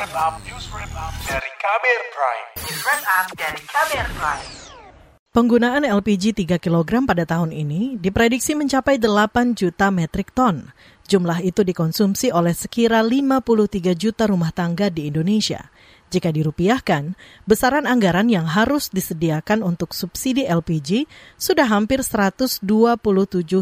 wrap up, news wrap up dari Kamer Prime. News Wrap Up dari Kamer Prime. Penggunaan LPG 3 kg pada tahun ini diprediksi mencapai 8 juta metrik ton. Jumlah itu dikonsumsi oleh sekira 53 juta rumah tangga di Indonesia. Jika dirupiahkan, besaran anggaran yang harus disediakan untuk subsidi LPG sudah hampir 127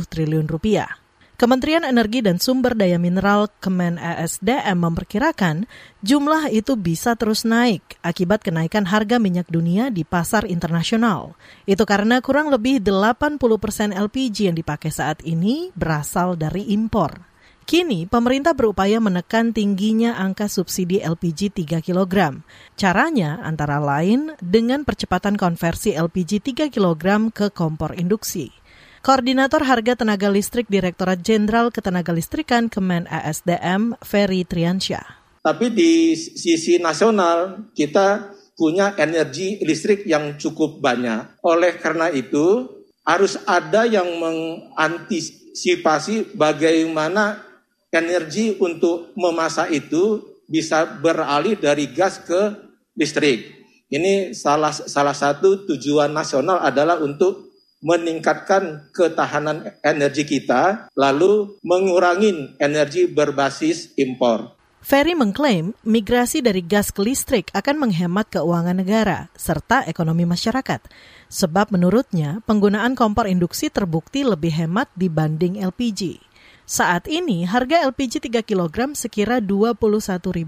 triliun rupiah. Kementerian Energi dan Sumber Daya Mineral Kemen ESDM memperkirakan jumlah itu bisa terus naik akibat kenaikan harga minyak dunia di pasar internasional. Itu karena kurang lebih 80 persen LPG yang dipakai saat ini berasal dari impor. Kini, pemerintah berupaya menekan tingginya angka subsidi LPG 3 kg. Caranya antara lain dengan percepatan konversi LPG 3 kg ke kompor induksi. Koordinator Harga Tenaga Listrik Direktorat Jenderal Ketenagalistrikan Kemen ASDM, Ferry Triansyah. Tapi di sisi nasional kita punya energi listrik yang cukup banyak. Oleh karena itu harus ada yang mengantisipasi bagaimana energi untuk memasak itu bisa beralih dari gas ke listrik. Ini salah salah satu tujuan nasional adalah untuk meningkatkan ketahanan energi kita, lalu mengurangi energi berbasis impor. Ferry mengklaim migrasi dari gas ke listrik akan menghemat keuangan negara serta ekonomi masyarakat. Sebab menurutnya penggunaan kompor induksi terbukti lebih hemat dibanding LPG. Saat ini harga LPG 3 kg sekira Rp21.000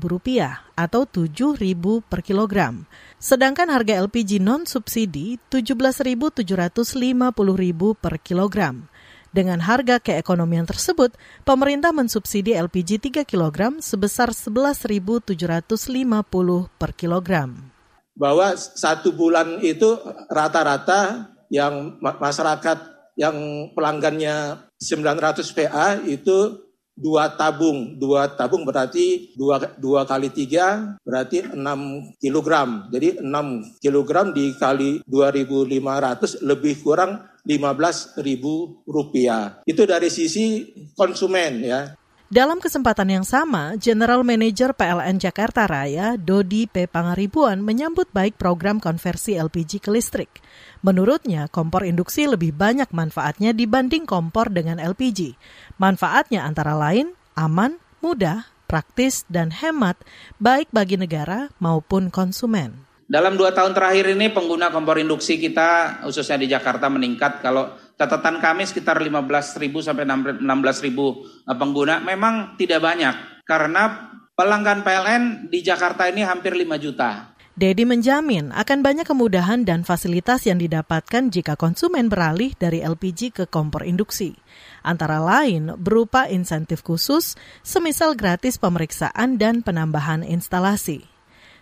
atau Rp7.000 per kilogram. Sedangkan harga LPG non-subsidi Rp17.750.000 per kilogram. Dengan harga keekonomian tersebut, pemerintah mensubsidi LPG 3 kg sebesar Rp11.750 per kilogram. Bahwa satu bulan itu rata-rata yang masyarakat yang pelanggannya 900 PA itu dua tabung, dua tabung berarti dua, dua kali tiga berarti 6 kilogram. Jadi 6 kilogram dikali 2.500 lebih kurang 15.000 rupiah. Itu dari sisi konsumen ya. Dalam kesempatan yang sama, General Manager PLN Jakarta Raya, Dodi P. Pangaribuan, menyambut baik program konversi LPG ke listrik. Menurutnya, kompor induksi lebih banyak manfaatnya dibanding kompor dengan LPG. Manfaatnya antara lain aman, mudah, praktis, dan hemat, baik bagi negara maupun konsumen. Dalam dua tahun terakhir ini pengguna kompor induksi kita khususnya di Jakarta meningkat. Kalau catatan kami sekitar 15.000 sampai 16.000 eh, pengguna memang tidak banyak karena pelanggan PLN di Jakarta ini hampir 5 juta. Dedi menjamin akan banyak kemudahan dan fasilitas yang didapatkan jika konsumen beralih dari LPG ke kompor induksi. Antara lain berupa insentif khusus, semisal gratis pemeriksaan dan penambahan instalasi.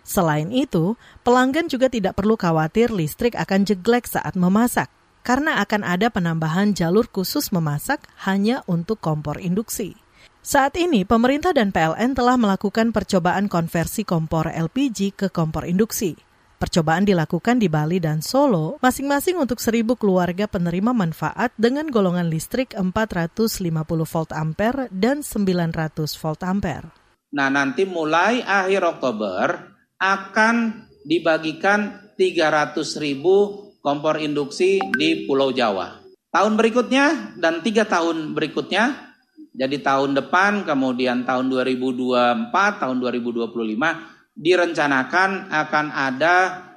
Selain itu, pelanggan juga tidak perlu khawatir listrik akan jeglek saat memasak, karena akan ada penambahan jalur khusus memasak hanya untuk kompor induksi. Saat ini, pemerintah dan PLN telah melakukan percobaan konversi kompor LPG ke kompor induksi. Percobaan dilakukan di Bali dan Solo, masing-masing untuk seribu keluarga penerima manfaat dengan golongan listrik 450 volt ampere dan 900 volt ampere. Nah, nanti mulai akhir Oktober, akan dibagikan 300 ribu kompor induksi di Pulau Jawa. Tahun berikutnya dan tiga tahun berikutnya, jadi tahun depan, kemudian tahun 2024, tahun 2025, direncanakan akan ada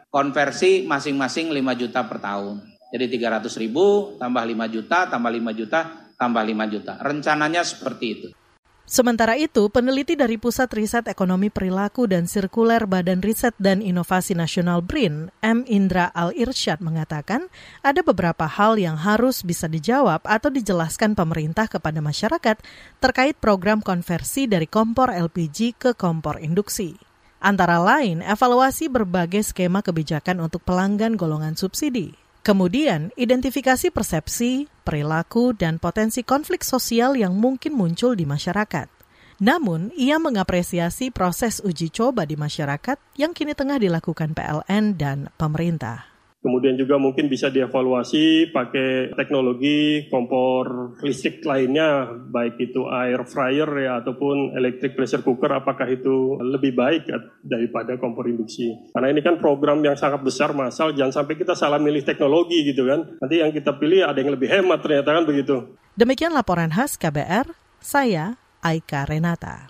konversi masing-masing 5 juta per tahun. Jadi 300 ribu, tambah 5 juta, tambah 5 juta, tambah 5 juta. Rencananya seperti itu. Sementara itu, peneliti dari Pusat Riset Ekonomi Perilaku dan Sirkuler Badan Riset dan Inovasi Nasional BRIN, M. Indra Al-Irsyad mengatakan ada beberapa hal yang harus bisa dijawab atau dijelaskan pemerintah kepada masyarakat terkait program konversi dari kompor LPG ke kompor induksi. Antara lain, evaluasi berbagai skema kebijakan untuk pelanggan golongan subsidi. Kemudian, identifikasi persepsi, perilaku, dan potensi konflik sosial yang mungkin muncul di masyarakat. Namun, ia mengapresiasi proses uji coba di masyarakat yang kini tengah dilakukan PLN dan pemerintah. Kemudian juga mungkin bisa dievaluasi pakai teknologi kompor listrik lainnya, baik itu air fryer ya ataupun electric pressure cooker, apakah itu lebih baik daripada kompor induksi. Karena ini kan program yang sangat besar masal, jangan sampai kita salah milih teknologi gitu kan. Nanti yang kita pilih ada yang lebih hemat ternyata kan begitu. Demikian laporan khas KBR, saya Aika Renata.